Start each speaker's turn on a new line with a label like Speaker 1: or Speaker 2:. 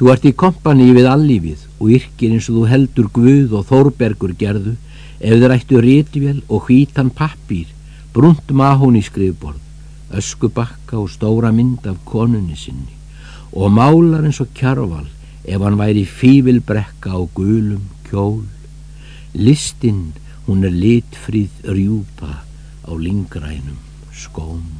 Speaker 1: Þú ert í kompani við allífið og yrkir eins og þú heldur Guð og Þórbergur gerðu ef þeir ættu rítvél og hvítan pappír, brunt mahón í skrifborð, öskubakka og stóra mynd af konunni sinni og málar eins og kjarval ef hann væri fívilbrekka á gulum kjól. Listinn, hún er litfríð rjúpa á lingrænum skóm.